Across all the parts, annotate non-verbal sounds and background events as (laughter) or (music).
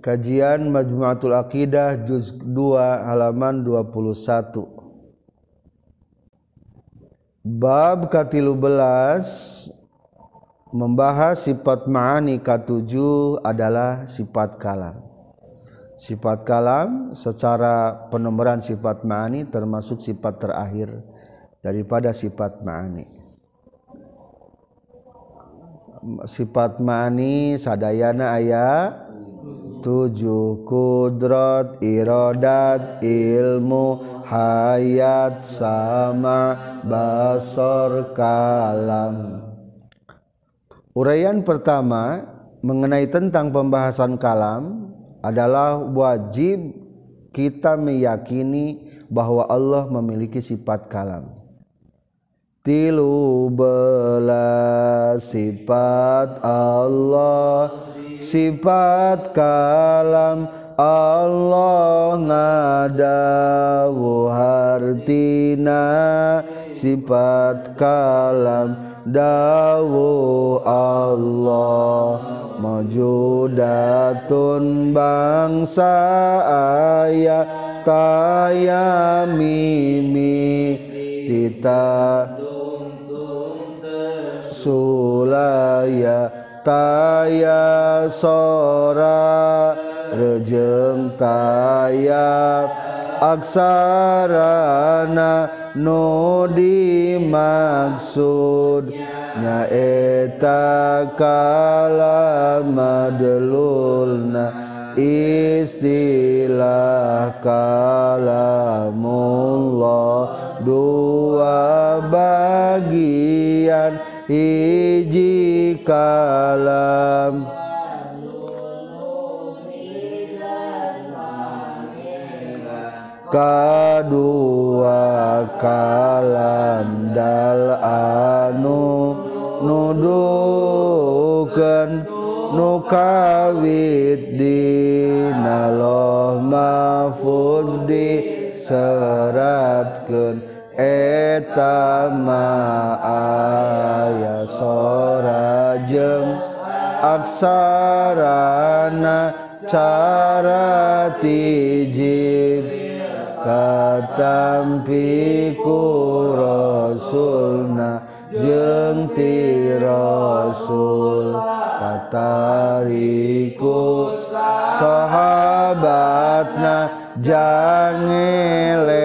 Kajian Majmu'atul Aqidah juz 2 halaman 21. Bab katilu belas membahas sifat ma'ani katujuh adalah sifat kalam. Sifat kalam secara penomoran sifat ma'ani termasuk sifat terakhir daripada sifat ma'ani. Sifat ma'ani sadayana ayat tujuh kudrat iradat ilmu hayat sama basor kalam Uraian pertama mengenai tentang pembahasan kalam adalah wajib kita meyakini bahwa Allah memiliki sifat kalam. Tilu belas sifat Allah. Sifat kalam Allah ngadawu hartina. Sifat kalam dawu Allah. Majudatun bangsa ayat kaya mimi kita Sulaya taya sora rejeng taya aksarana nu dimaksud nyaeta kalamadlulna istilah kalamullah dua bagian hiji kalam. Kadua kalam dal anu nuduhkeun nukawit dinaloh mahfuz diseratkeun. Eta ma aya sorajeng aksarana cara tijib. Katampi ku rasulna jeung ti rasul. Katariku sahabatna jangeleknu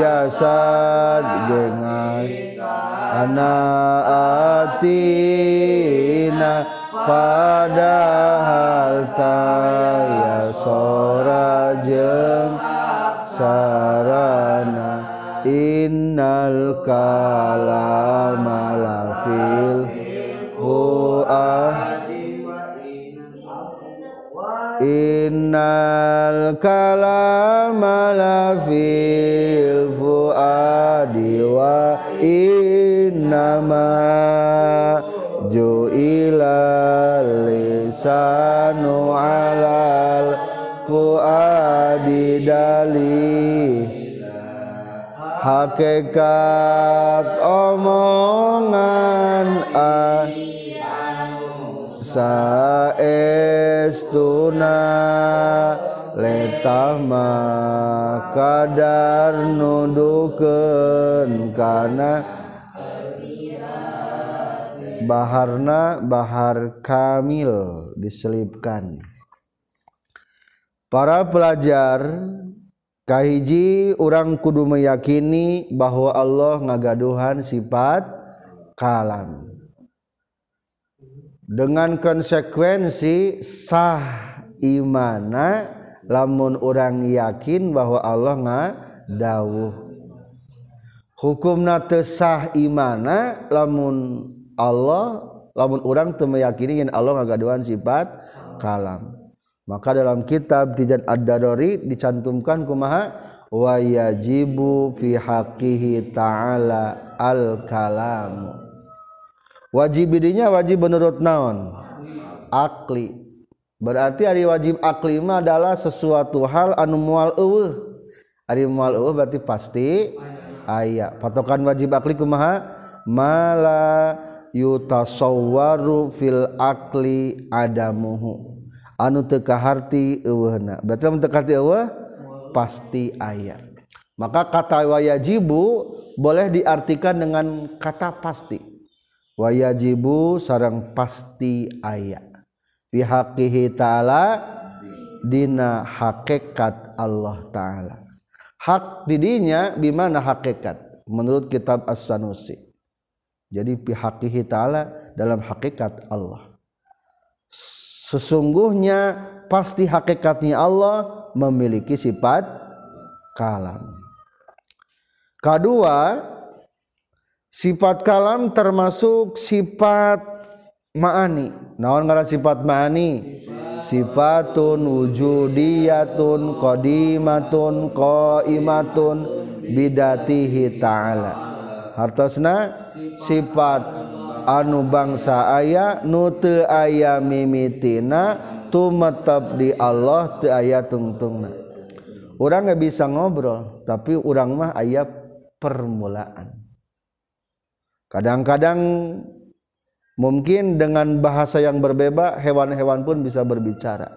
jasad gengai ana atina padahal taya sora jeung sarana innal kalama lafil fuah. Innal kalama lafil hakikat omongan saestuna letah mah kadar nudukeun kana baharna bahar kamil diselipkan. Para pelajar kahiji orang kudu meyakini bahwa Allah ngagaduhan sifat kalam. Dengan konsekuensi sah imana lamun orang yakin bahwa Allah nga dawuh hukum natesah imana lamun Allah lamun orang teu meyakini Allah ngagaduhan sifat kalam maka dalam kitab Tijan Ad-Darori dicantumkan kumaha? Wa yajibu fi haqqihi ta'ala al kalam wajib didinya wajib menurut naon? Akli. Berarti hari wajib akli mah adalah sesuatu hal anu mual eueuh. Ari mual eueuh berarti pasti aya. Patokan wajib akli kumaha? Mala yutasawwaru fil akli adamuhu anu eueuhna berarti eueuh? Pasti ayat maka kata wayajibu boleh diartikan dengan kata pasti. Wayajibu sarang pasti ayat bihaqihi ta'ala dina hakikat Allah ta'ala. Hak didinya bimana hakikat? Menurut kitab As-Sanusi. Jadi bihaqihi ta'ala dalam hakikat Allah sesungguhnya pasti hakikatnya Allah memiliki sifat kalam. Kedua, sifat kalam termasuk sifat ma'ani. Naon ngaran sifat ma'ani? Sifatun wujudiyatun qadimatun qaimatun bidatihi ta'ala. Hartosna sifat anu bangsa aya nu teu aya mimitina tumetep di Allah teu aya tungtungna. Orang nggak bisa ngobrol tapi orang mah aya permulaan. Kadang-kadang mungkin dengan bahasa yang berbeda hewan-hewan pun bisa berbicara.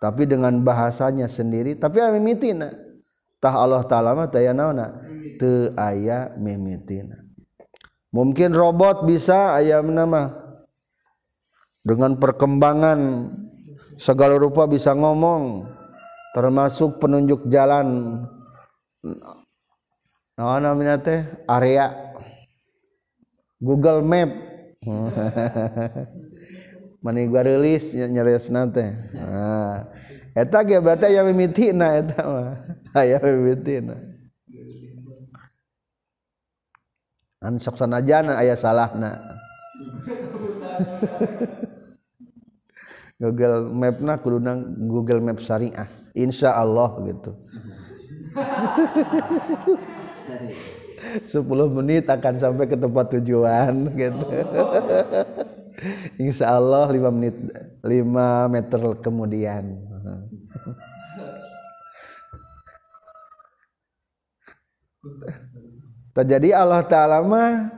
Tapi dengan bahasanya sendiri tapi mimitina. Tah Allah taala mah teu naonna teu aya mimitina mungkin robot bisa ayam nama dengan perkembangan segala rupa bisa ngomong termasuk penunjuk jalan. Nah namanya teh? Area. Google Map. (laughs) Mani gua rilis nyaris nate nah eta ge berarti aya mimitina eta mah. (laughs) Aya mimitina an sok sanajana aya salahna (laughs) Google Map na kuduna Google Map syariah. Insya Allah gitu. 10 menit akan sampai ke tempat tujuan gitu. Insya Allah 5 menit 5 meter kemudian (laughs) terjadi Allah Ta'ala mah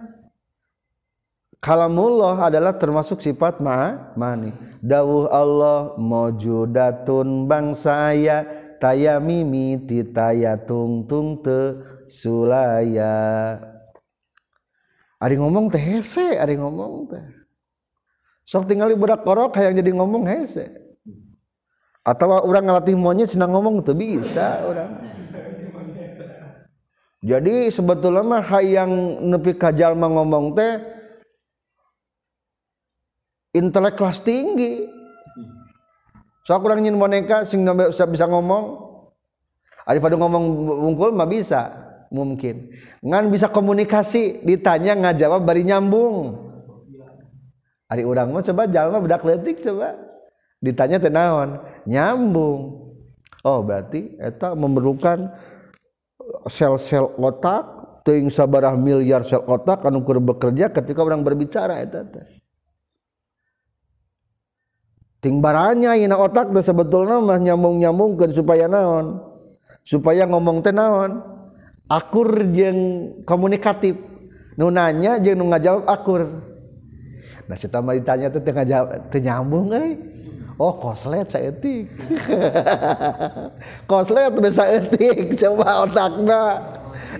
kalamullah adalah termasuk sifat ma mani. Dawuh Allah mojudatun bangsa aya taya mimi titaya tung tung te sulaya. Ari ngomong teh hese ari ngomong teh. Sok tinggali budak korok kayak jadi ngomong hese. Atau orang ngelatih monyet senang ngomong tuh bisa orang jadi sebetulnya mah hayang nepi kajal ngomong teh intelek kelas tinggi. So kurang nyin boneka sing bisa bisa ngomong. Ada pada ngomong wungkul mah bisa mungkin. Ngan bisa komunikasi ditanya ngajawab bari nyambung. Hari orang mah coba jalma bedak letik coba. Ditanya tenawan nyambung. Oh berarti eta memerlukan sel-sel otak ting sabarah miliar sel otak anu keur bekerja ketika orang berbicara eta teh. Ting baranya ina otak teh sebetulna mah nyambung-nyambungkeun supaya naon? Supaya ngomong teh naon? Akur jeung komunikatif. Nu nanya jeung nu ngajawab akur. Nah si mah ditanya teh teu ngajawab teu nyambung euy. Oh koslet saeutik (laughs) koslet bisa etik coba otakna.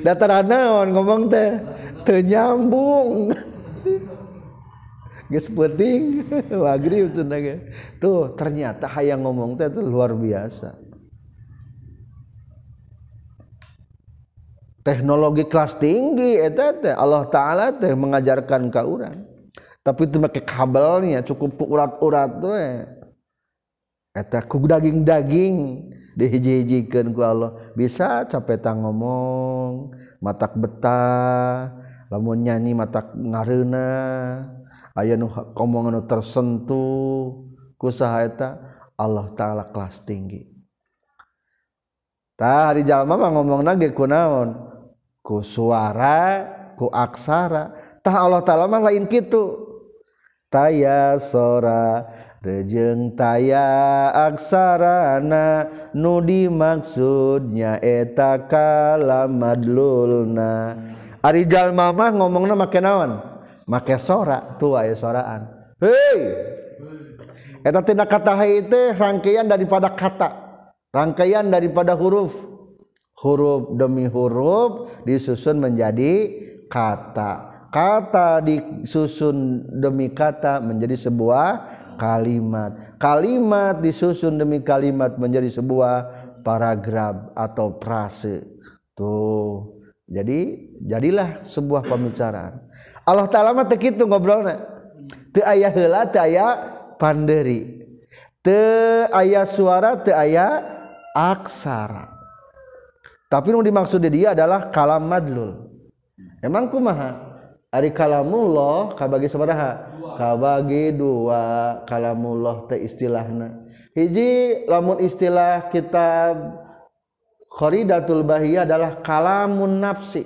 Dataran naon ngomong teh teu nyambung. (laughs) Geus penting. (laughs) Wagri tuh ternyata hayang ngomong teh itu luar biasa. Teknologi kelas tinggi eta teh Allah taala teh mengajarkan ka urang. Tapi itu pakai kabelnya cukup urat-urat tuh eta ku daging-daging. Dihiji-hijikan ku Allah. Bisa capetang ngomong matak betah lamun nyanyi matak ngareuna aya nu ngomong anu tersentuh. Ku saha eta? Allah taala kelas tinggi. Tah hari jalma mah ngomongna ge kunaon ku suara ku aksara. Tah Allah taala mah lain kitu. Tayasora rejeng taya aksarana nudi maksudnya eta kalamadlulna. Ari jalma mah ngomongna make naon? Make sora tua ya soraan. Hei! Eta tina kata hei teh rangkaian daripada kata. Rangkaian daripada huruf. Huruf demi huruf disusun menjadi kata. Kata disusun demi kata menjadi sebuah kalimat. Kalimat disusun demi kalimat menjadi sebuah paragraf atau frase. Tuh. Jadi jadilah sebuah pembicaraan. Allah taala mah teu kitu ngobrolna. Teu aya heula teu aya panderi. Teu aya suara teu aya aksara. Tapi yang dimaksud dia adalah kalam madlul. Emang kumaha Ari kalamullah kabagi sabaraha? Kabagi dua. Kalamullah teh istilahna. Hiji lamun istilah kitab Kharidatul Bahiyah adalah kalamun nafsi.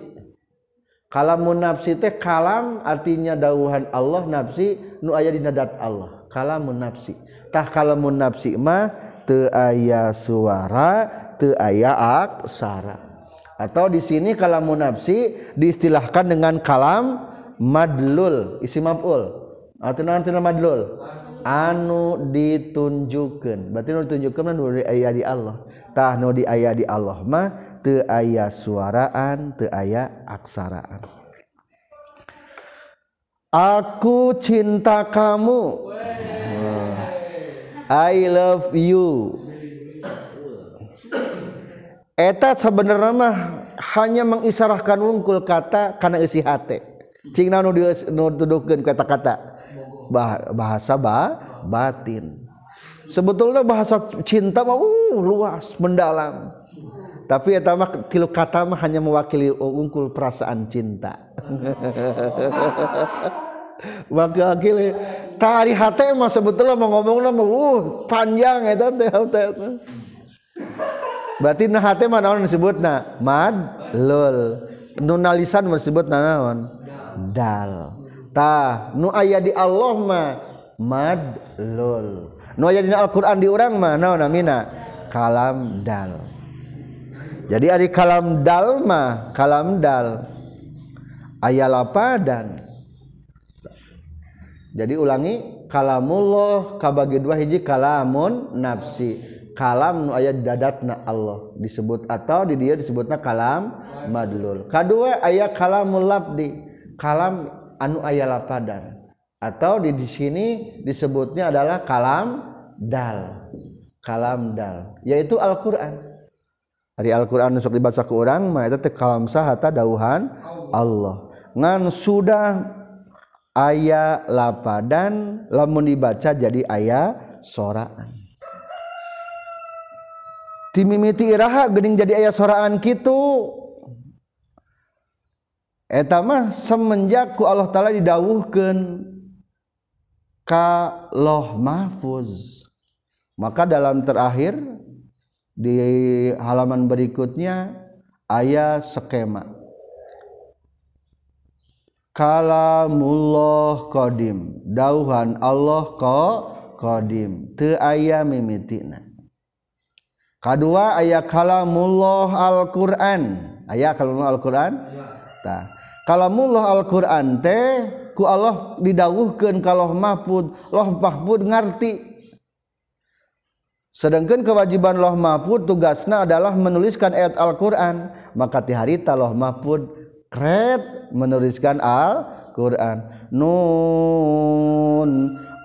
Kalamun nafsi teh kalam artinya dauhan Allah nafsi nu aya di nadat Allah. Kalamun nafsi. Tah kalamun nafsi mah teu aya suara teu aya aksara. Atau di sini kalamun nafsi diistilahkan dengan kalam madlul isi maf'ul. Artinya artinya madlul? Anu ditunjukkan. Berarti nu ditunjukkan nu di aya di Allah? Tah nu di aya di Allah mah teu aya suaraan teu aya aksaraan. Aku cinta kamu. I love you. Eta sebenarnya mah hanya mengisarahkan wungkul kata karena isi hati. cing nu dia nu tuduhkeun kata-kata bahasa ba, batin. Sebetulnya bahasa cinta mah uh, luas, mendalam. Tapi eta mah tilu kata mah hanya mewakili uh, ungkul perasaan cinta. (laughs) Maka tari hati mah sebetulnya mau ngomongna mah uh, panjang eta teh Berarti nah hati mah naon disebutna? Madlul. Nunalisan disebut naon? badaltah nu aya di Allah mah madlul. Nu aya di Alquran diurang mah naon namina? Kalam dal. Jadi ari kalam dal mah kalam dal. Aya lapadan. Jadi ulangi kalamullah kabagi dua hiji kalamun nafsi. Kalam nu aya dadatna Allah disebut atau di dia disebutna kalam madlul. Kadua aya kalamul labdi kalam anu aya lapadar atau di, di sini disebutnya adalah kalam dal. Kalam dal. Yaitu Al-Qur'an. Dari Al-Qur'an nusuk dibaca ke orang mah eta kalam sahata dauhan Allah. Ngan sudah aya lapadan lamun dibaca jadi aya soraan. Timimiti iraha gening jadi aya soraan kitu. Mah semenjakku Allah ta'ala didauhkan kalau mahfuz maka dalam terakhir di halaman berikutnya ayat skema. Kalamullah qadim dauhan Allah ko qadim te aya mimitina kedua ayat kalamullah Al-Qur'an. Ayat kalamullah Al-Qur'an? Tah kalamullah Al-Qur'an teh ku Allah didawuhkeun kalau Mahfud. Loh Mahfud ngarti. Sedangkan kewajiban loh Mahfud tugasna adalah menuliskan ayat Al-Qur'an. Maka ti harita loh Mahfud kret menuliskan Al-Qur'an. Nun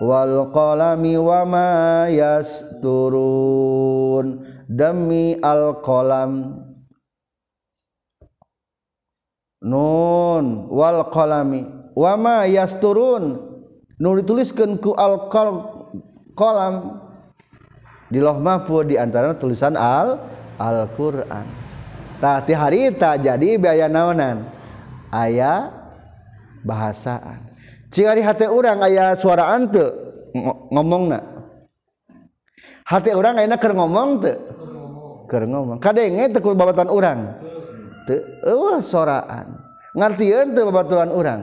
wal qalami wa ma yasturun. Demi al-qalam. nun wal qalami. Wama yasturun. Nu dituliskeun ku al qalam. Di loh mahfud di antara tulisan al Al-Qur'an. Tah ti harita jadi biaya naonan? Aya bahasaan. Cing ari hate urang aya suara ante ngomongna. Hati orang ayeuna keur ngomong teu? Keur ngomong. Kadenge teu ku babatan urang? Oh, soraan. Ngertiin tuh babaturan orang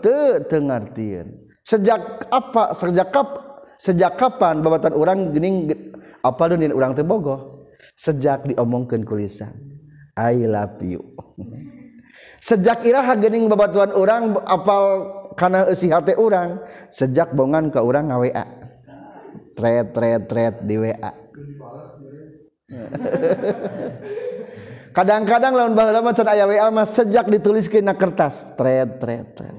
tuh tuh ngertiin sejak apa sejak kap sejak kapan babatan orang gening apa lu orang teh bogoh sejak diomongkan kulisan. I love you sejak iraha gening babatuan orang apal karena eusi hati orang sejak bongan ke orang ngawa tret tret tret di wa (laughs) kadang-kadang lawan baheula mah aya WA mah sejak dituliskeun na kertas. Tret tret tret.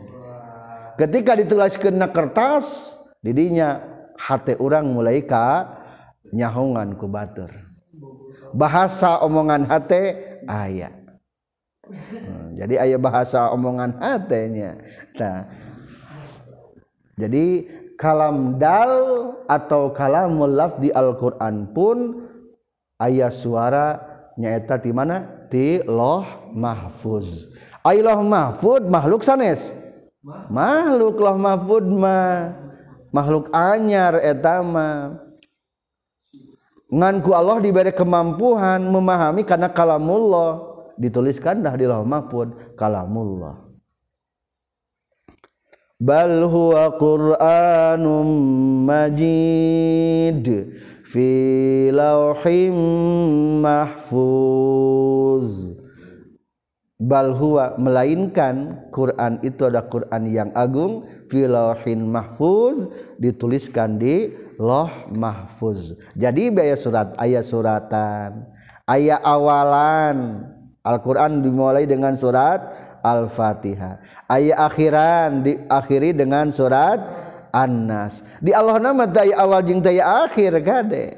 Ketika dituliskeun na kertas didinya hati orang mulai ka nyahongan ku batur. Bahasa omongan hati ayat hmm, jadi ayat bahasa omongan hatinya. Nah jadi kalam dal atau kalamul laf di Al-Qur'an pun ayat suara nyaeta di mana? Ti loh mahfuz. Ai loh mahfud makhluk sanes? Makhluk loh mahfud mah. Makhluk anyar etama nganku Allah diberi kemampuan memahami karena kalamullah. Dituliskan dah di loh mahfud kalamullah. Bal huwa qur'anum majid. Fi lauhim mahfuz. Bal huwa melainkan Quran itu ada Quran yang agung fi lauhin mahfuz dituliskan di loh mahfuz. Jadi biaya surat ayat suratan ayat awalan. Al-Quran dimulai dengan surat Al-Fatihah. Ayat akhiran diakhiri dengan surat Anas. Di Allah nama daya awal jeung daya akhir gade.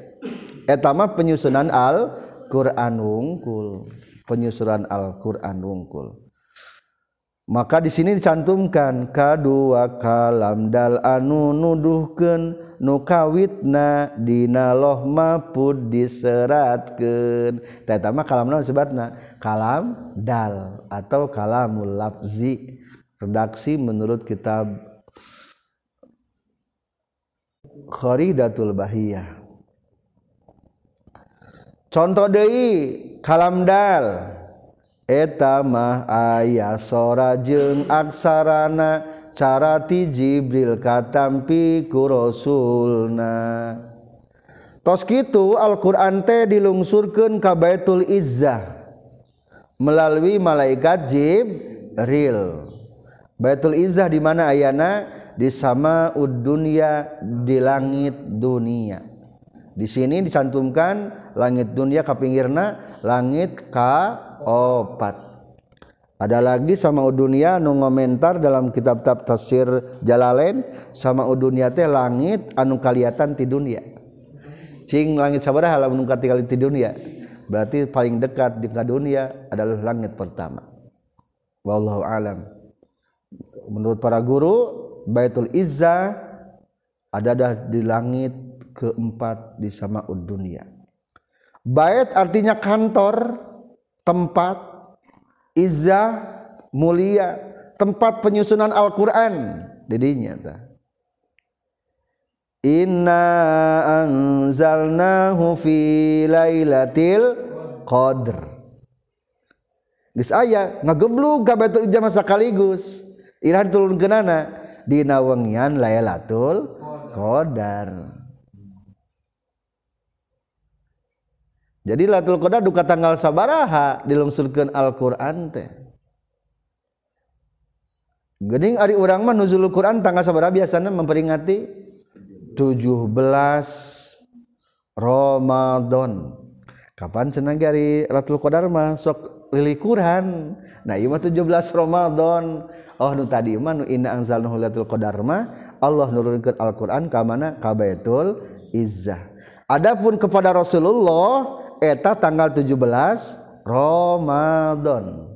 Eta mah penyusunan al Quran wungkul. Penyusunan Al Quran wungkul. Maka di sini dicantumkan kadua kalam dal anu nuduhkeun nu kawitna dina loh mapud diseratkeun. Eta mah kalam naon sebatna kalam dal atau kalamul lafzi. Redaksi menurut kitab kharidatul bahiyah. Contoh deui kalamdal. Eta mah aya sora jeung aksarana cara ti Jibril katampi ku rasulna. Tos kitu Al-Qur'an teh dilungsurkeun ka Baitul Izzah melalui malaikat Jibril. Baitul Izzah di mana ayana? Di sama dunia di langit dunia. Di sini dicantumkan langit dunia kapinggirna langit ka opat. Ada lagi sama udunia nu ngomentar dalam kitab-kitab tafsir Jalalain sama udunia teh langit anu kaliatan di dunia. Cing langit sabaraha lamun kali di dunia. Berarti paling dekat di dunia adalah langit pertama. Wallahu alam. Menurut para guru Baitul Izza ada dah di langit keempat di sama dunia. Bait artinya kantor tempat izzah mulia tempat penyusunan Al-Qur'an. Didinya tah Inna anzalnahu fi lailatil qadr. Geus aya ngageblug ka batu ijamah sakaligus irah diturunkeunana dina wengian lailatul qadar. Jadi Latul Qadar duka tanggal sabaraha dilungsurkeun Al-Qur'an teh. Gening ari urang mah nuzulul Quran tanggal sabaraha biasana memperingati 17 Ramadan. Kapan cenah ari Latul Qadar mah? Sok lili Quran. Nah ieu mah 17 Ramadan oh nu tadi mah nu inna anzalnahu Latul Qadar mah Allah nurunkeun Al-Qur'an ka mana? Ka Baitul Izzah. Adapun kepada Rasulullah eta tanggal 17 Ramadan.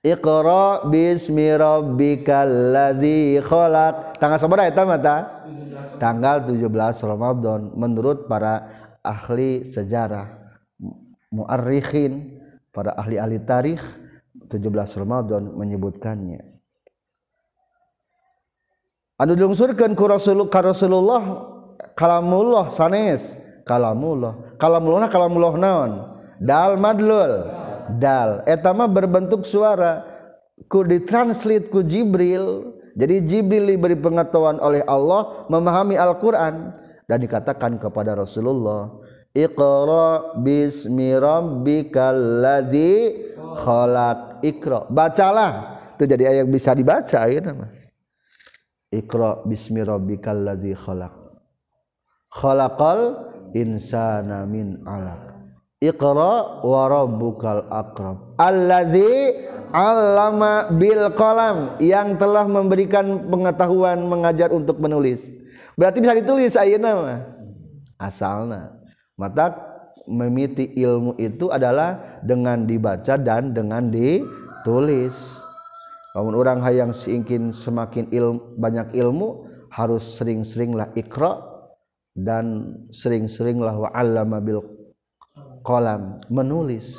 Iqra bismi rabbikal ladzi khalaq. Tanggal sabaraha eta mata tanggal 17 Ramadan menurut para ahli sejarah muarrikhin para ahli-ahli tarikh 17 Ramadan menyebutkannya anu dilungsurkeun ku Rasulullah ka Rasulullah kalamullah sanes. Kalamullah. Kalamullah kalamullah naon? Dal madlul. Dal. Eta mah berbentuk suara. Ku ditranslate ku Jibril. Jadi Jibril diberi pengetahuan oleh Allah memahami Al-Qur'an dan dikatakan kepada Rasulullah Iqra bismi rabbikal ladzi khalaq. Iqra. Bacalah. Itu jadi ayat bisa dibaca ya nama Iqra bismi rabbikal ladzi khalaq. Khalaqal insana min 'alaq. Iqra wa rabbukal akram allazi 'allama bil qalam yang telah memberikan pengetahuan mengajar untuk menulis. Berarti bisa ditulis ayeuna mah asalna. Mata memiti ilmu itu adalah dengan dibaca dan dengan ditulis namun orang hayang seingkin semakin ilmu, banyak ilmu harus sering-seringlah ikra dan sering-seringlah wa'allama bil kolam menulis.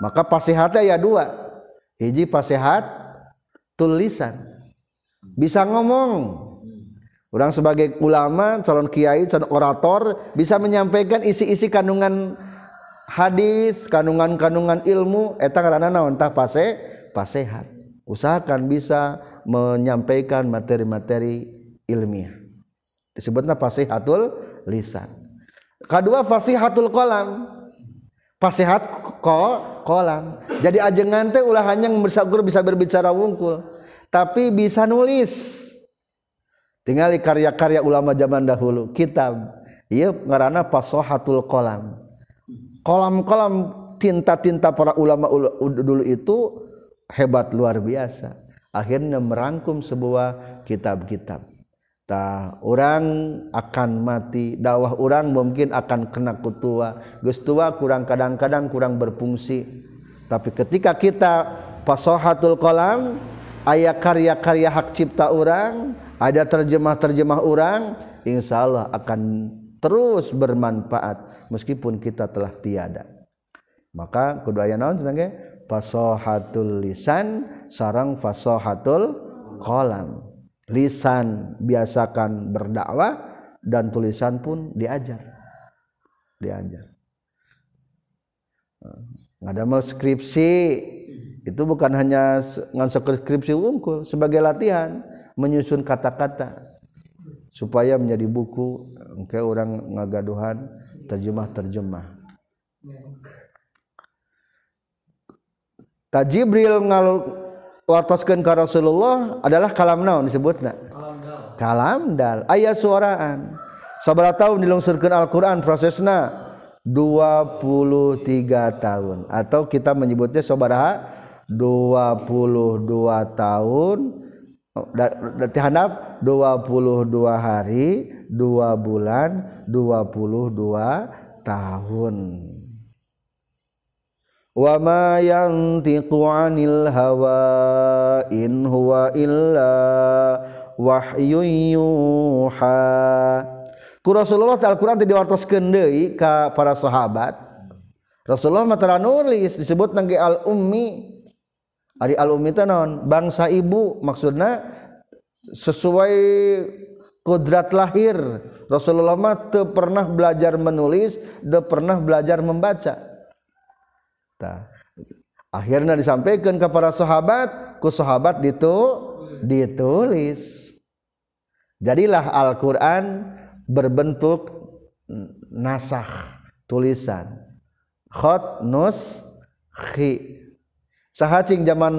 Maka pasihatnya ya dua. Hiji pasihat tulisan. Bisa ngomong. Orang sebagai ulama, calon kiai, calon orator bisa menyampaikan isi-isi kandungan hadis, kandungan-kandungan ilmu. Eta karena naon tah pasehat. Usahakan bisa menyampaikan materi-materi ilmiah. Disebutnya fasihatul lisan. Kedua fasihatul kolam. Fasihat ko kolam. Jadi ajengan teh ulah hanya bisa berbicara wungkul, tapi bisa nulis tinggal karya-karya ulama zaman dahulu kitab iya ngarana pasohatul kolam kolam-kolam tinta-tinta para ulama dulu itu hebat luar biasa. Akhirnya merangkum sebuah kitab-kitab. Tah orang akan mati. Dakwah orang mungkin akan kena kutua geus tua kurang kadang-kadang kurang berfungsi. Tapi ketika kita pasohatul kolam ayat karya-karya hak cipta orang ada terjemah-terjemah orang insya Allah akan terus bermanfaat meskipun kita telah tiada. Maka kudu aya naon fasahatul lisan sarang fasahatul qalam lisan biasakan berdakwah dan tulisan pun diajar. Diajar. Ngadamel skripsi itu bukan hanya ngan skripsi unggul sebagai latihan menyusun kata-kata. Supaya menjadi buku engke orang ngagaduhan terjemah-terjemah Ta Jibril ngalwartoskeun ka Rasulullah adalah kalam naon disebutna? Kalam dal. Aya suaraan. Sabaraha tahun dilungsurkeun Al-Qur'an prosesna 23 tahun. Atau kita menyebutnya sabaraha 22 tahun. Berarti handap? 22 hari 2 bulan 22 tahun wa ma yantiqu 'anil hawa in huwa illa wahyun yuha. Ku Rasulullah Al-Qur'an teh diwartoskeun deui ka para sahabat. Rasulullah mah nulis disebut nangge al-ummi. Ari al-ummi non bangsa ibu maksudnya sesuai kodrat lahir. Rasulullah mah pernah belajar menulis de pernah belajar membaca Tah. akhirnya disampaikan kepada sahabat ku sahabat itu ditulis jadilah Al-Quran berbentuk nasah tulisan khot nus khi Sahacing zaman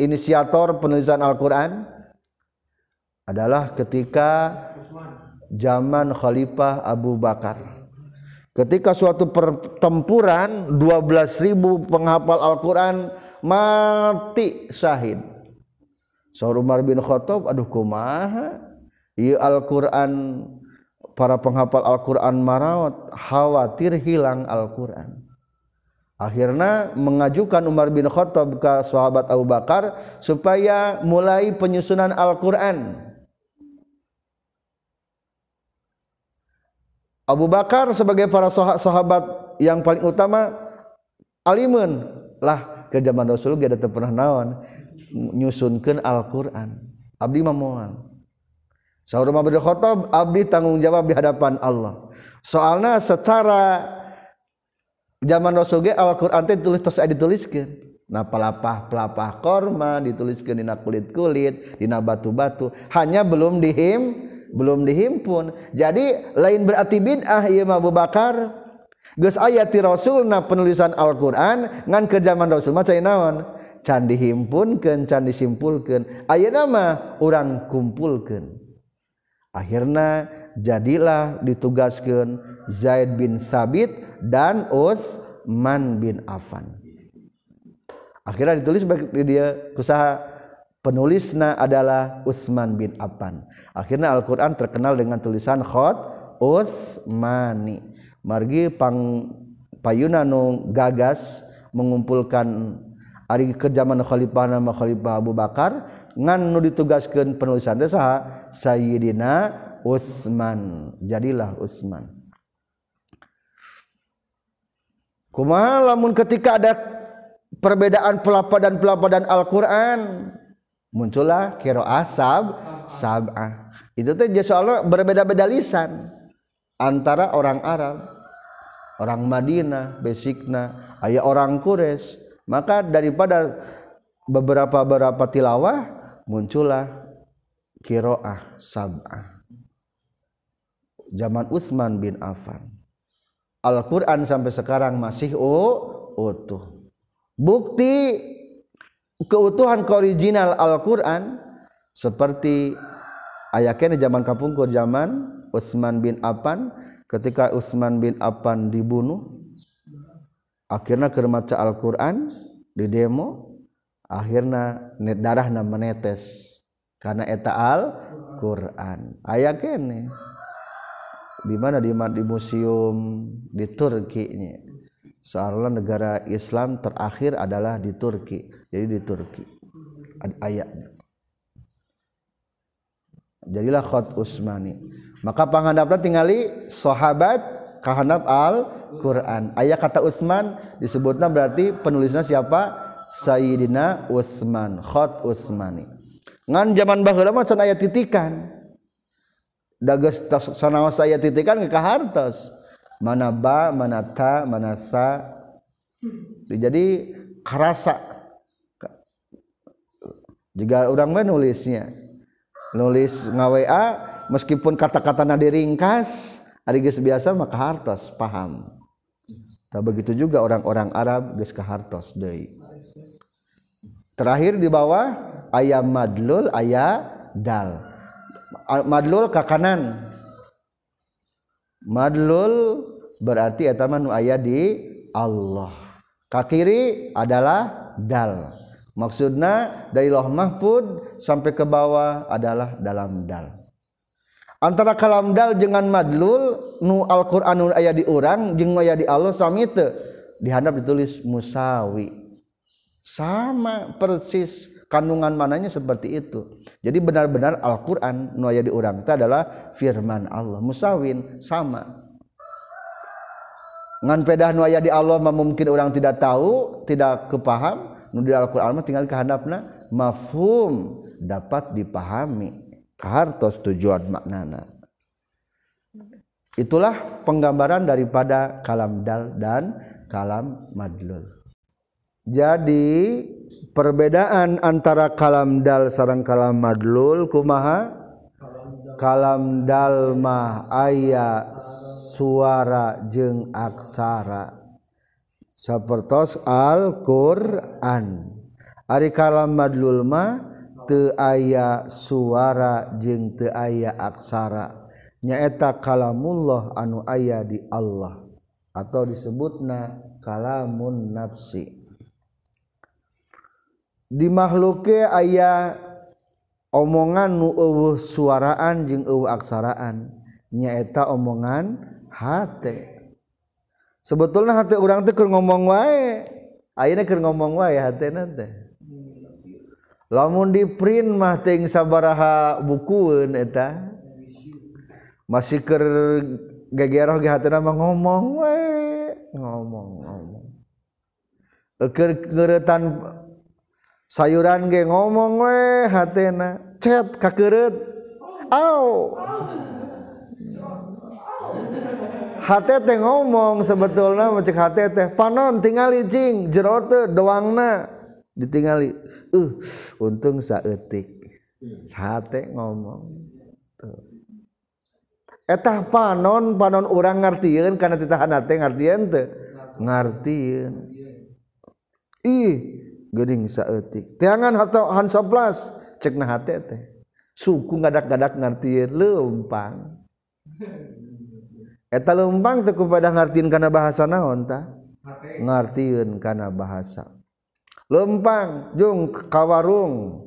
inisiator penulisan Al-Quran adalah ketika zaman Khalifah Abu Bakar. Ketika suatu pertempuran 12.000 penghafal Al-Quran mati syahid. Saur Umar bin Khattab, aduh kumaha. Iya Al-Quran, para penghafal Al-Quran marawat, khawatir hilang Al-Quran. akhirnya mengajukan Umar bin Khattab ke sahabat Abu Bakar supaya mulai penyusunan Al-Qur'an Abu Bakar sebagai para sahabat yang paling utama alimun. Lah ke zaman Rasul gak ada pernah naon? Nyusunkan Al-Quran. Abdi mamual Sahur Umar Khattab abdi tanggung jawab di hadapan Allah. Soalnya secara zaman Rasul ge Al-Quran itu tulis terus dituliskan nah pelapah pelapah korma dituliskan di kulit kulit di batu-batu. Hanya belum dihim belum dihimpun. Jadi lain berarti bid'ah ieu mah Abu Bakar. Geus aya ti rasulna penulisan Al-Qur'an ngan ke zaman Rasul mah cai naon? Can dihimpunkeun can disimpulkeun. Ayeuna mah urang kumpulkeun. Akhirna jadilah ditugaskeun Zaid bin Sabit dan Utsman bin Affan. Akhirnya ditulis dia kusaha? Penulisnya adalah Utsman bin Affan. Akhirnya Al-Qur'an terkenal dengan tulisan khot Utsmani. Margi pang payuna nu gagas mengumpulkan ari ke zaman khalifah nama khalifah Abu Bakar ngan nu ditugaskeun penulisan teh saha Sayyidina Utsman. Jadilah Utsman. Kumaha lamun ketika ada perbedaan pelapadan-pelapadan Al-Qur'an muncullah kiroah sab sab'ah. Itu teh Allah berbeda-beda lisan antara orang Arab orang Madinah besikna ayah orang Quraisy. Maka daripada beberapa beberapa tilawah muncullah kiroah sab'ah. Zaman Utsman bin Affan. Al-Quran sampai sekarang masih utuh. Bukti keutuhan ke original Al-Quran seperti ayaknya zaman kapungkur zaman Utsman bin Affan. Ketika Utsman bin Affan dibunuh akhirnya kermaca Al-Quran di demo. Akhirnya net darahna menetes karena eta Al-Quran. Ayah kene di mana di, di museum di Turki nya soalnya negara Islam terakhir adalah di Turki. Jadi di Turki. Ayatnya jadilah khot Usmani. Maka panghandapna tinggali sahabat kahandap al Quran ayat kata Utsman disebutnya berarti penulisnya siapa? Sayyidina Utsman khot Utsmani ngan zaman baheula mah can aya titikan. Dages sanaos aya titikan ke hartos mana ba mana ta mana sa. Jadi kerasa. Jika orang mah nulisnya. Nulis ngawa meskipun kata-kata nadi ringkas hari geus biasa maka hartos paham. Tak begitu juga orang-orang Arab geus ka hartos deui. Terakhir di bawah ayam madlul ayat dal. Madlul ke kanan madlul berarti etama nu aya di Allah. Kakiri adalah dal. Maksudnya dari loh mahfud sampai ke bawah adalah dalam dal. Antara kalam dal dengan madlul nu Al-Qur'an nu aya di orang jeung aya di Allah sami teu. Dihandap ditulis musawi. Sama persis kandungan mananya seperti itu. Jadi benar-benar Al-Qur'an nu aya di orang itu adalah firman Allah. Musawin sama ngan pedah nu aya di Allah mungkin orang tidak tahu tidak kepaham nu di Al-Qur'an mah tinggal kehandapna mafhum dapat dipahami. Kahartos tujuan maknana. Itulah penggambaran daripada kalam dal dan kalam madlul. Jadi perbedaan antara kalam dal sarang kalam madlul kumaha? Kalam dal mah aya suara jeung aksara. Sapertos Alquran. Ari kalam madlulma te aya suara jeung te aya aksara. Nyaeta kalamullah anu aya di Allah atau disebutna kalamun nafsi. Di makhluke aya omongan nu eueuh suaraan jeung eueuh aksaraan. Nyaeta omongan hati sebetulnya hati orang teh keur ngomong wae. Ayeuna keur ngomong wae hatena teh. Lamun di print mah ting sabaraha bukueun eta masih keur gegeroh ge hatena mah ngomong wae. Ngomong ngomong. Keur geuretan sayuran ge ngomong wae hatena cet kakeureut au. oh. hati teh ngomong sebetulnya mencek hati teh. Panon tingali cing jerote doangna. Ditingali uh untung saeutik hati ngomong. Tuh. Etah panon panon orang ngertiin karena titahan hati ngertiin teh. Ngertiin ih gering saeutik tiangan atau han soplas cek nah hati teh. Suku gadak-gadak ngertiin lempang eta lempang teku pada ngartiin kana bahasa naon ta ngartiin kana bahasa. Lempang jung kawarung.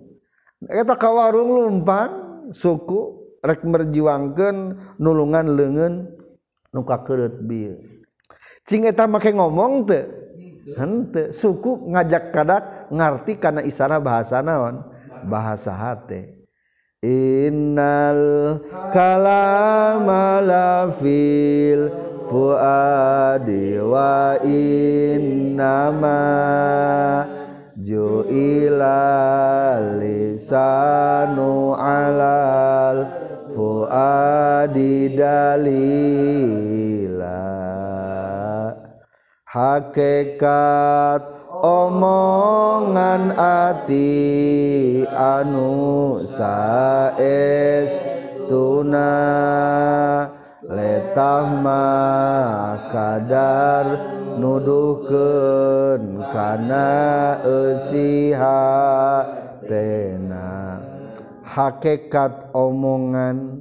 Eta kawarung lempang suku rek merjiwangkeun nulungan leungeun nuka keut bieu cing eta make ngomong teu henteu suku ngajak kadak ngarti kana isara bahasa naon? Bahasa hate. Hati innalkalafil dewa nama juila lisanu alal fuadi dalila. Hakikat omongan ati anu saes tuna. Letah mah kadar nuduhkeun kana eusiha tena hakikat omongan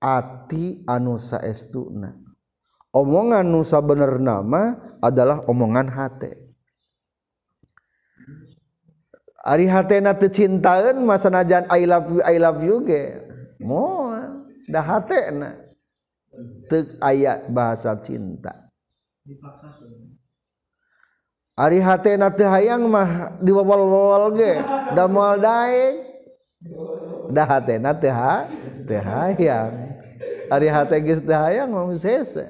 ati anu saestuna omongan nusa bener nama adalah omongan hate Ari hatena teu cintaeun mah sanajan I love you I love you ge. Moal da hatena teu aya bahasa cinta. Ari hatena teu hayang mah diwawal-wawal ge, da moal daek Da hatena teu ha teu hayang. Ari hate geus teu hayang mah hese.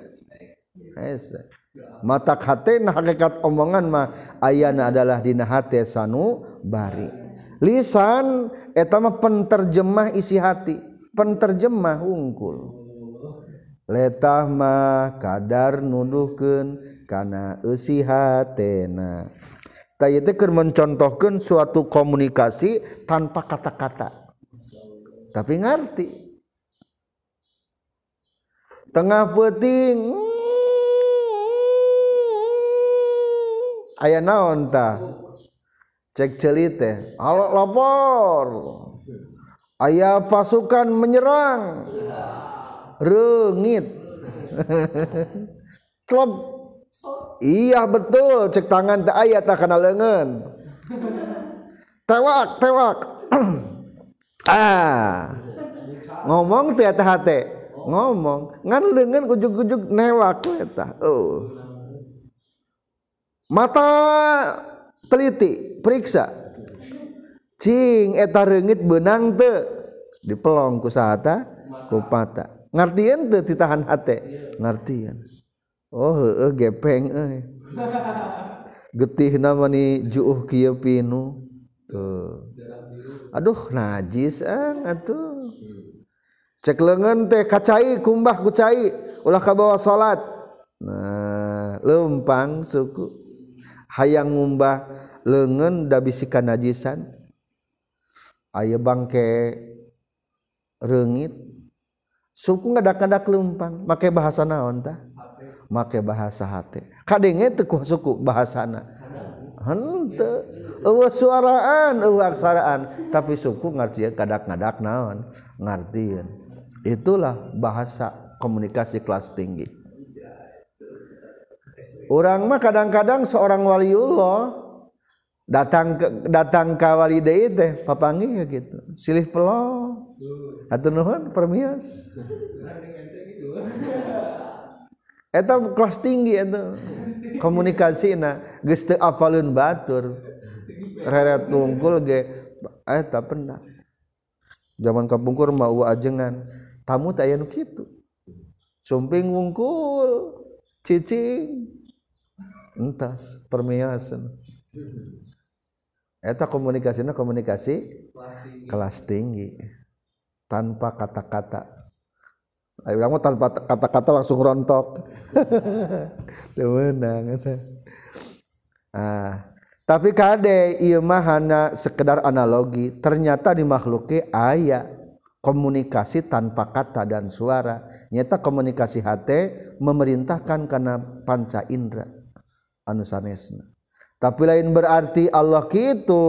Hese. mata hatna hakikat omongan mah ayana adalah dina hati sanu bari. Lisan eta mah penterjemah isi hati. Penterjemah unggul letah mah kadar nuduhkeun kana eusi hatena. Tadi keur mencontohkan suatu komunikasi tanpa kata-kata. Tapi ngerti tengah peting hmm, aya naon ta? Cek celi teh. Halo lapor. Aya pasukan menyerang. Rengit (laughs) klub iya betul. Cek tangan teh aya tak kana lengan tewak tewak. (clears throat) Ah. Ngomong teh teh hate ngomong. Ngan lengan kujuk-kujuk newak eta oh. mata teliti periksa. Cing eta reungit benang te. Dipelong ku sahata kupata ngartian teu ditahan hate? Ngartian oh heeh gepeng euy. (laughs) Getih nama ni juuh kieu pinu. Tuh. Aduh najis ang atuh. Cek lengan teh kacai kumbah kucai ulah kabawa salat nah lempang suku. hayang ngumbah leungeun da bisikan najisan. Aya bangke rengit suku ngadak-ngadak lempang make bahasa naon tah? Make bahasa hate. Kadenge teu ku suku bahasana? Henteu. Eueuh suaraan eueuh aksaraan. Tapi suku ngartieun kadak-ngadak naon? Ngartieun itulah bahasa komunikasi kelas tinggi. orang mah kadang-kadang seorang waliullah datang ke, datang ka wali deui teh papanggih ya gitu. Silih pelo. Atuh nuhun permias (laughs) eta kelas tinggi eta. Komunikasina geus teu apalun batur. Reret tungkul ge eta pernah. Zaman kapungkur mah uwa ajengan tamu teh aya nu kitu. Sumping wungkul cicing. Entas permiasan eta komunikasinya komunikasi kelas tinggi tanpa kata-kata Ayo kamu tanpa kata-kata langsung rontok. (laughs) Temenang Ah, tapi kade ieu mah hanya sekedar analogi. Ternyata di makhluknya ayat komunikasi tanpa kata dan suara. Nyata komunikasi hati memerintahkan karena panca indera anu sanesna. Tapi lain berarti Allah kitu.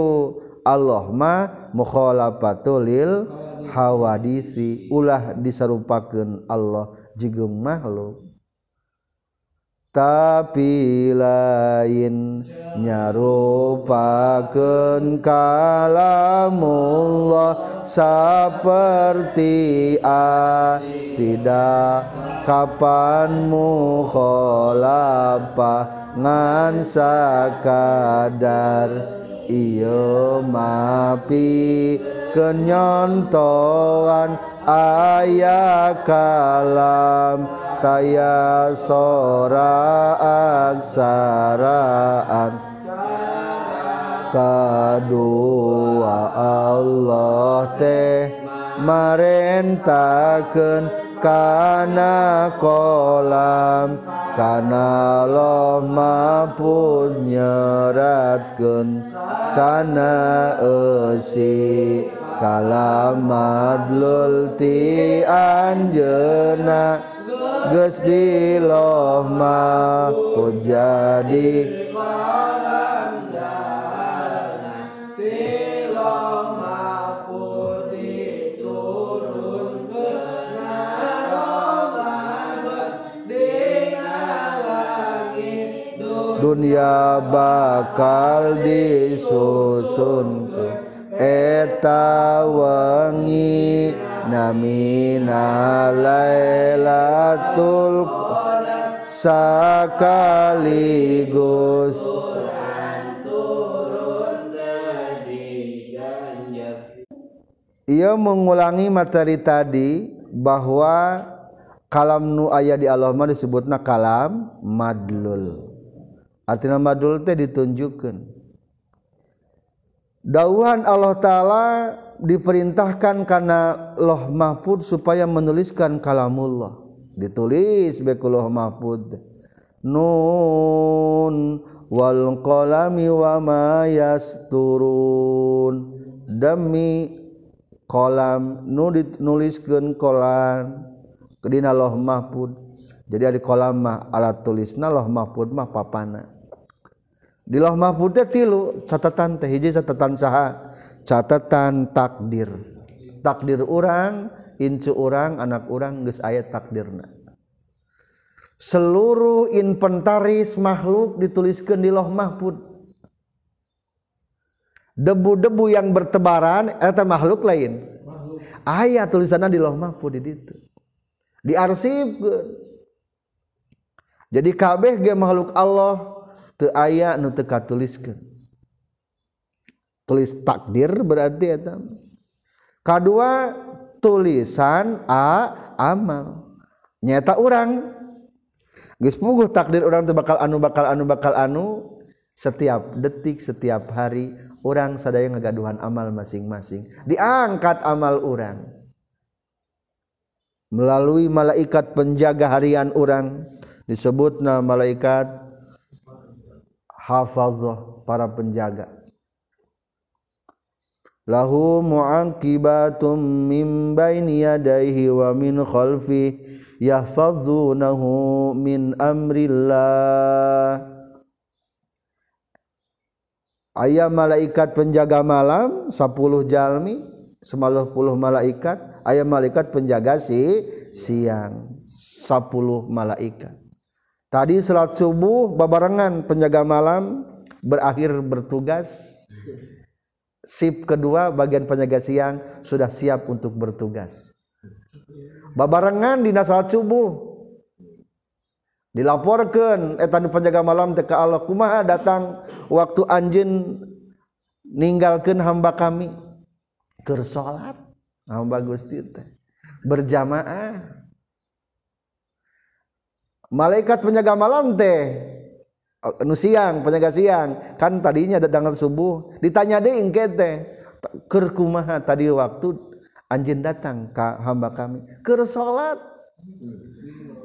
Allah ma mukholapatulil hawadisi. Ulah disarupakeun Allah jeung makhluk. Tapi lain nyarupakeun kalamullah seperti a tidak kapan mukhalafah ngan sakadar Iyo mapi kenyontoan ayah kalam taya sora aksaraan. Kedua Allah teh marentakeun kana kolam. Kana Allah mampu nyeratkeun kana esi kalamadlul ti anjeuna geus di loh mampu jadi dunia bakal disusun ke eta wengi namina Lailatul sakaligus Ia mengulangi materi tadi bahwa kalam nu aya di Allah mah disebutna kalam madlul. Artinya madlul teh ditunjukkeun. Dauhan Allah taala diperintahkan karena loh mahfud supaya menuliskan kalamullah. Ditulis bekuloh mahfud. Nun wal qalami wa ma yasturun. Demi kolam nu dituliskeun kolam. Kedina loh mahfud. Jadi di kolam mah alat tulisna loh mahfud mah papana. Di loh mahfud teh tilu catatan teh hiji catatan saha catatan takdir. Takdir orang incu orang anak orang geus aya takdirna. Seluruh inventaris makhluk dituliskan di loh mahfud. Debu-debu yang bertebaran eta makhluk lain. Ayat tulisannya di loh mahfud di ditu. Diarsipkeun jadi kabeh ge makhluk Allah aya nu teka tuliskan tulis takdir berarti kedua tulisan a amal. Nyata orang. Gespuguh takdir orang tuh bakal anu bakal anu bakal anu. Setiap detik setiap hari orang sadaya ngagaduhan amal masing-masing. Diangkat amal orang. Melalui malaikat penjaga harian orang. Disebutna malaikat hafazah para penjaga lahu mu'aqibatum min baini yadayhi wa min khalfi yahfazunahu min amrillah. Aya malaikat penjaga malam 10 jalmi 10 malaikat. Aya malaikat penjaga si siang 10 malaikat. Tadi salat subuh babarengan penjaga malam berakhir bertugas. sip kedua bagian penjaga siang sudah siap untuk bertugas. Babarengan di salat subuh. Dilaporkan eh, etan penjaga malam teka Allah kumaha datang waktu anjin ninggalkan hamba kami? Ke salat. Hamba Gusti teh. Berjamaah. Malaikat penjaga malam teh nu siang penjaga siang. Kan tadinya dadangan subuh. Ditanya deh teh kerkumaha tadi waktu anjing datang ke hamba kami. Ke salat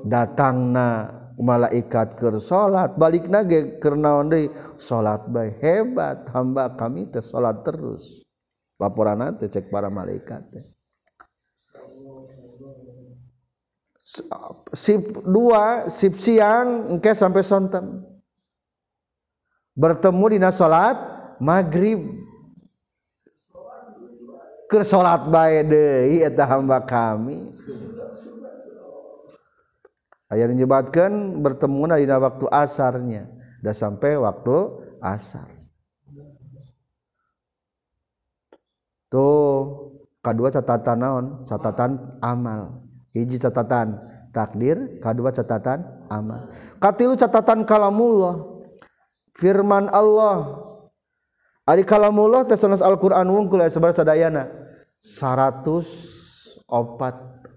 datang na malaikat ke salat balik nage karena deui? Salat baik hebat. Hamba kami teh terus. Laporan nanti cek para malaikat teh. Sip dua sip siang engke sampai sonten bertemu di salat maghrib. Ke salat bae deui eta hamba kami. Aya menyebabkan bertemu di waktu asarnya. Dah sampai waktu asar. Tuh kedua catatan naon? Catatan amal. Hiji catatan takdir kedua catatan amal. Katilu catatan kalamullah firman Allah. Ari kalamullah teh Al-Qur'an wungkul aya sabar sadayana 104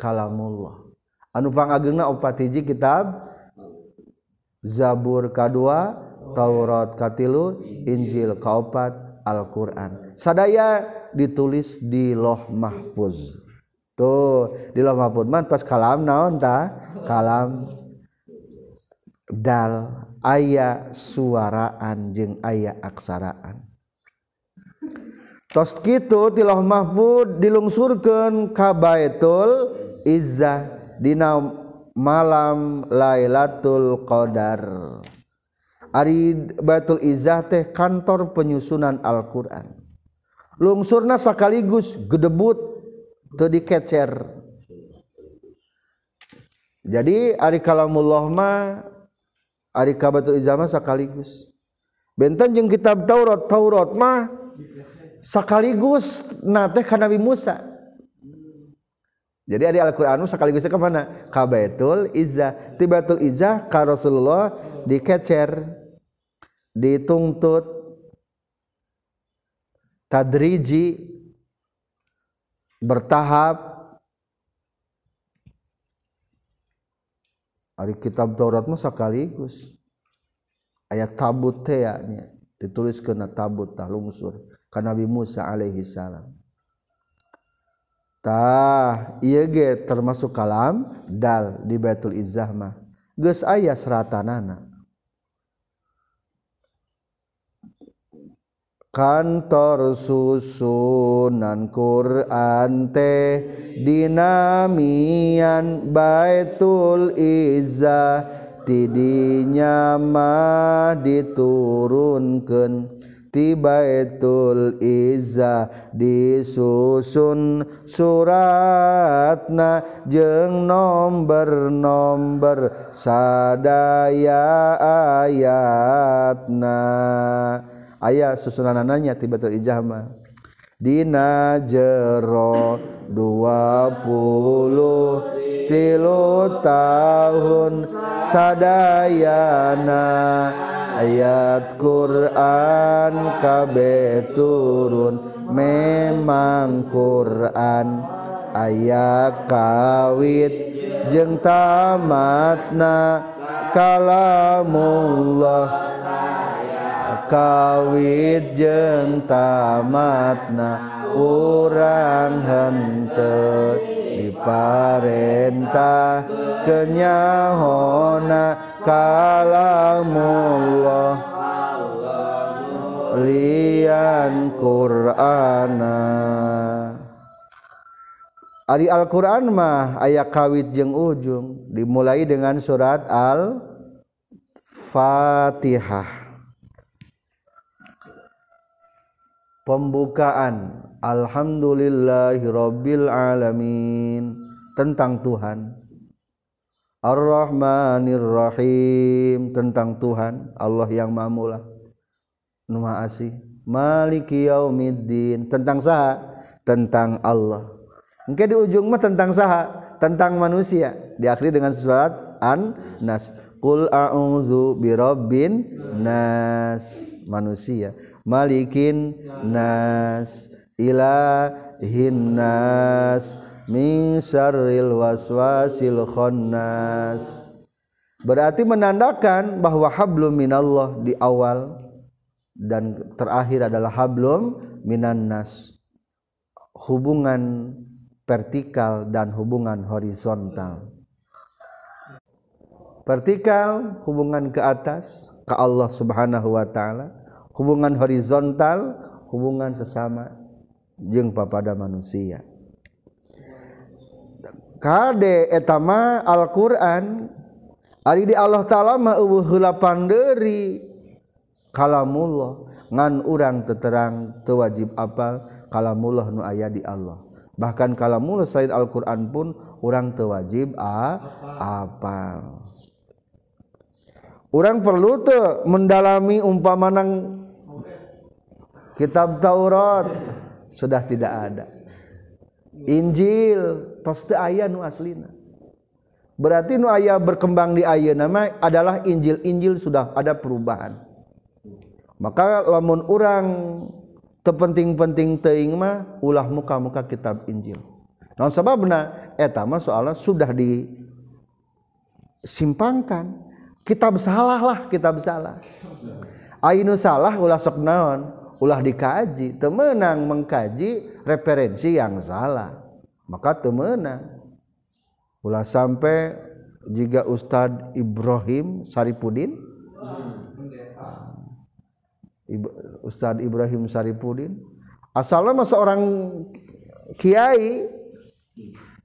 kalamullah. Anu pangagengna opat hiji kitab Zabur kadua Taurat katilu Injil kaopat Al-Qur'an. Sadaya ditulis di Loh Mahfuz. Tuh di Loh Mahfuz. Mantas kalam naon ta kalam dal aya suaraan jeung aya aksaraan. Tos kitu tilawah mahfud dilungsurkeun ka Baitul Izzah dina malam Lailatul Qadar. Ari Baitul Izzah teh kantor penyusunan Al-Qur'an. Lungsurna sekaligus gedebut teu dikecer. Jadi ari kalamullah mah Arikabatul sekaligus. Benten yang kitab Taurat Taurat mah sekaligus nate Nabi Musa. Jadi ada Al-Qur'an sekaligus ke mana? Kabatul Izzah. Tibatul Izzah ka Rasulullah dikecer ditungtut tadriji bertahap Ari kitab Taurat mah sekaligus ayat tabut teanya ditulis kena tabut tah lungsur ka Nabi Musa alaihi salam. Tah ieu ge termasuk kalam dal di Baitul Izzah mah. Geus aya seratanana kantor susunan Quran teh dinamian Baitul Izza tidinya mah diturunkan ti Baitul Izza disusun suratna jeung nomor-nomor sadaya ayatna. ayaah susunan nanya tiba ijahma Dina jero 20 tilu tahun sadayana ayat Quran kabeh turun. Memang Quran ayat kawit jeng tamatna kalamullah. Kawit jeng tamatna urang hente diparentah kenyahona kalamullah lian Qur'ana. Ari Al-Quran mah ayat kawit jeng ujung dimulai dengan surat Al-Fatihah pembukaan. Alhamdulillahirabbil alamin. Tentang Tuhan. Ar-Rahmanir Rahim. Tentang Tuhan. Allah yang Maha Nuha Asih Maliki Yaumiddin. Tentang saha? Tentang Allah. Engke di ujung mah tentang saha? Tentang manusia. Diakhiri dengan surat An Nas Qul a'udzu birabbin nas. Manusia. Malikin nas. Ilahin nas. Min syarril waswasil khannas. Berarti menandakan bahwa hablum minallah di awal dan terakhir adalah hablum minannas hubungan vertikal dan hubungan horizontal vertikal hubungan ke atas ke Allah Subhanahu wa taala. Hubungan horizontal hubungan sesama jeung papada manusia. Kade etama Alquran ari di Allah taala mah eueuh heula panderi kalamullah ngan urang teterang teu wajib apal kalamullah nu aya di Allah. Bahkan kalamullah selain Al-Qur'an pun urang teu wajib a apal. Orang perlu tuh mendalami umpamanang kitab Taurat. Sudah tidak ada. Injil tos teu aya nu aslina. Berarti nu ayah berkembang di ayah nama adalah Injil-injil sudah ada perubahan. Maka lamun orang terpenting-penting teing mah ulah muka-muka kitab Injil. Non sababna eta mah soalnya sudah disimpangkan kitab salah lah kitab salah. Ainu salah ulah sok naon? Ulah dikaji. Temenang mengkaji referensi yang salah. Maka temenang ulah sampai jika Ustadz Ibrahim Saripudin? Ustadz Ibrahim Saripudin. Asalnya seorang kiai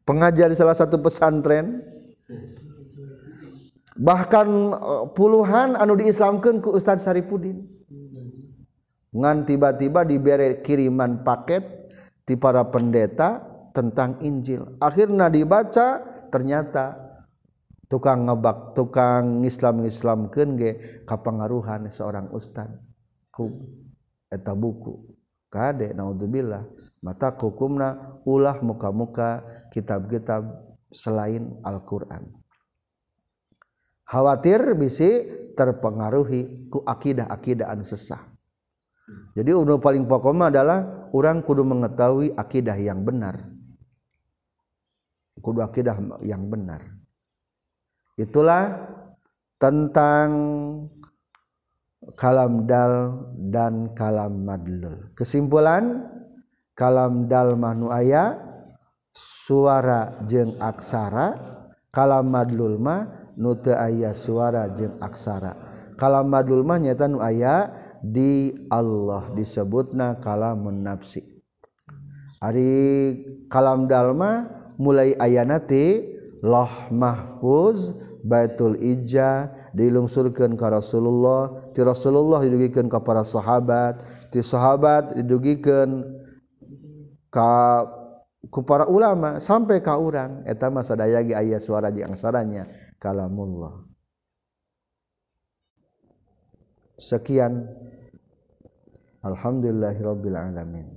pengajar di salah satu pesantren bahkan eh, puluhan anu diislamkan ke Ustadz Saripudin ngan tiba-tiba diberi kiriman paket di para pendeta tentang Injil. Akhirnya dibaca ternyata tukang ngebak tukang Islam Islamkan ge kapangaruhan seorang Ustadz ku eta buku. Kade naudzubillah. Mata hukumna ulah muka-muka kitab-kitab selain Al-Quran. Khawatir bisi terpengaruhi ku akidah-akidah anu sesah. Jadi unu paling pokok adalah orang kudu mengetahui akidah yang benar. Kudu akidah yang benar. Itulah tentang kalam dal dan kalam madlul. Kesimpulan kalam dal manu aya suara jeng aksara kalam madlul mah nute aya suara jeung aksara. Kalamadulmah nyata nu aya di Allah disebutna kalam nafsi. Ari kalam dalma mulai ayanati loh mahfuz Baitul Ija dilungsurkan ke Rasulullah ti Rasulullah didugikan ke para sahabat ti sahabat didugikan ke ku para ulama sampai ke orang eta masa daya ge aya suara jeung angsaranya kalamullah. Sekian. Alhamdulillahirabbil alamin.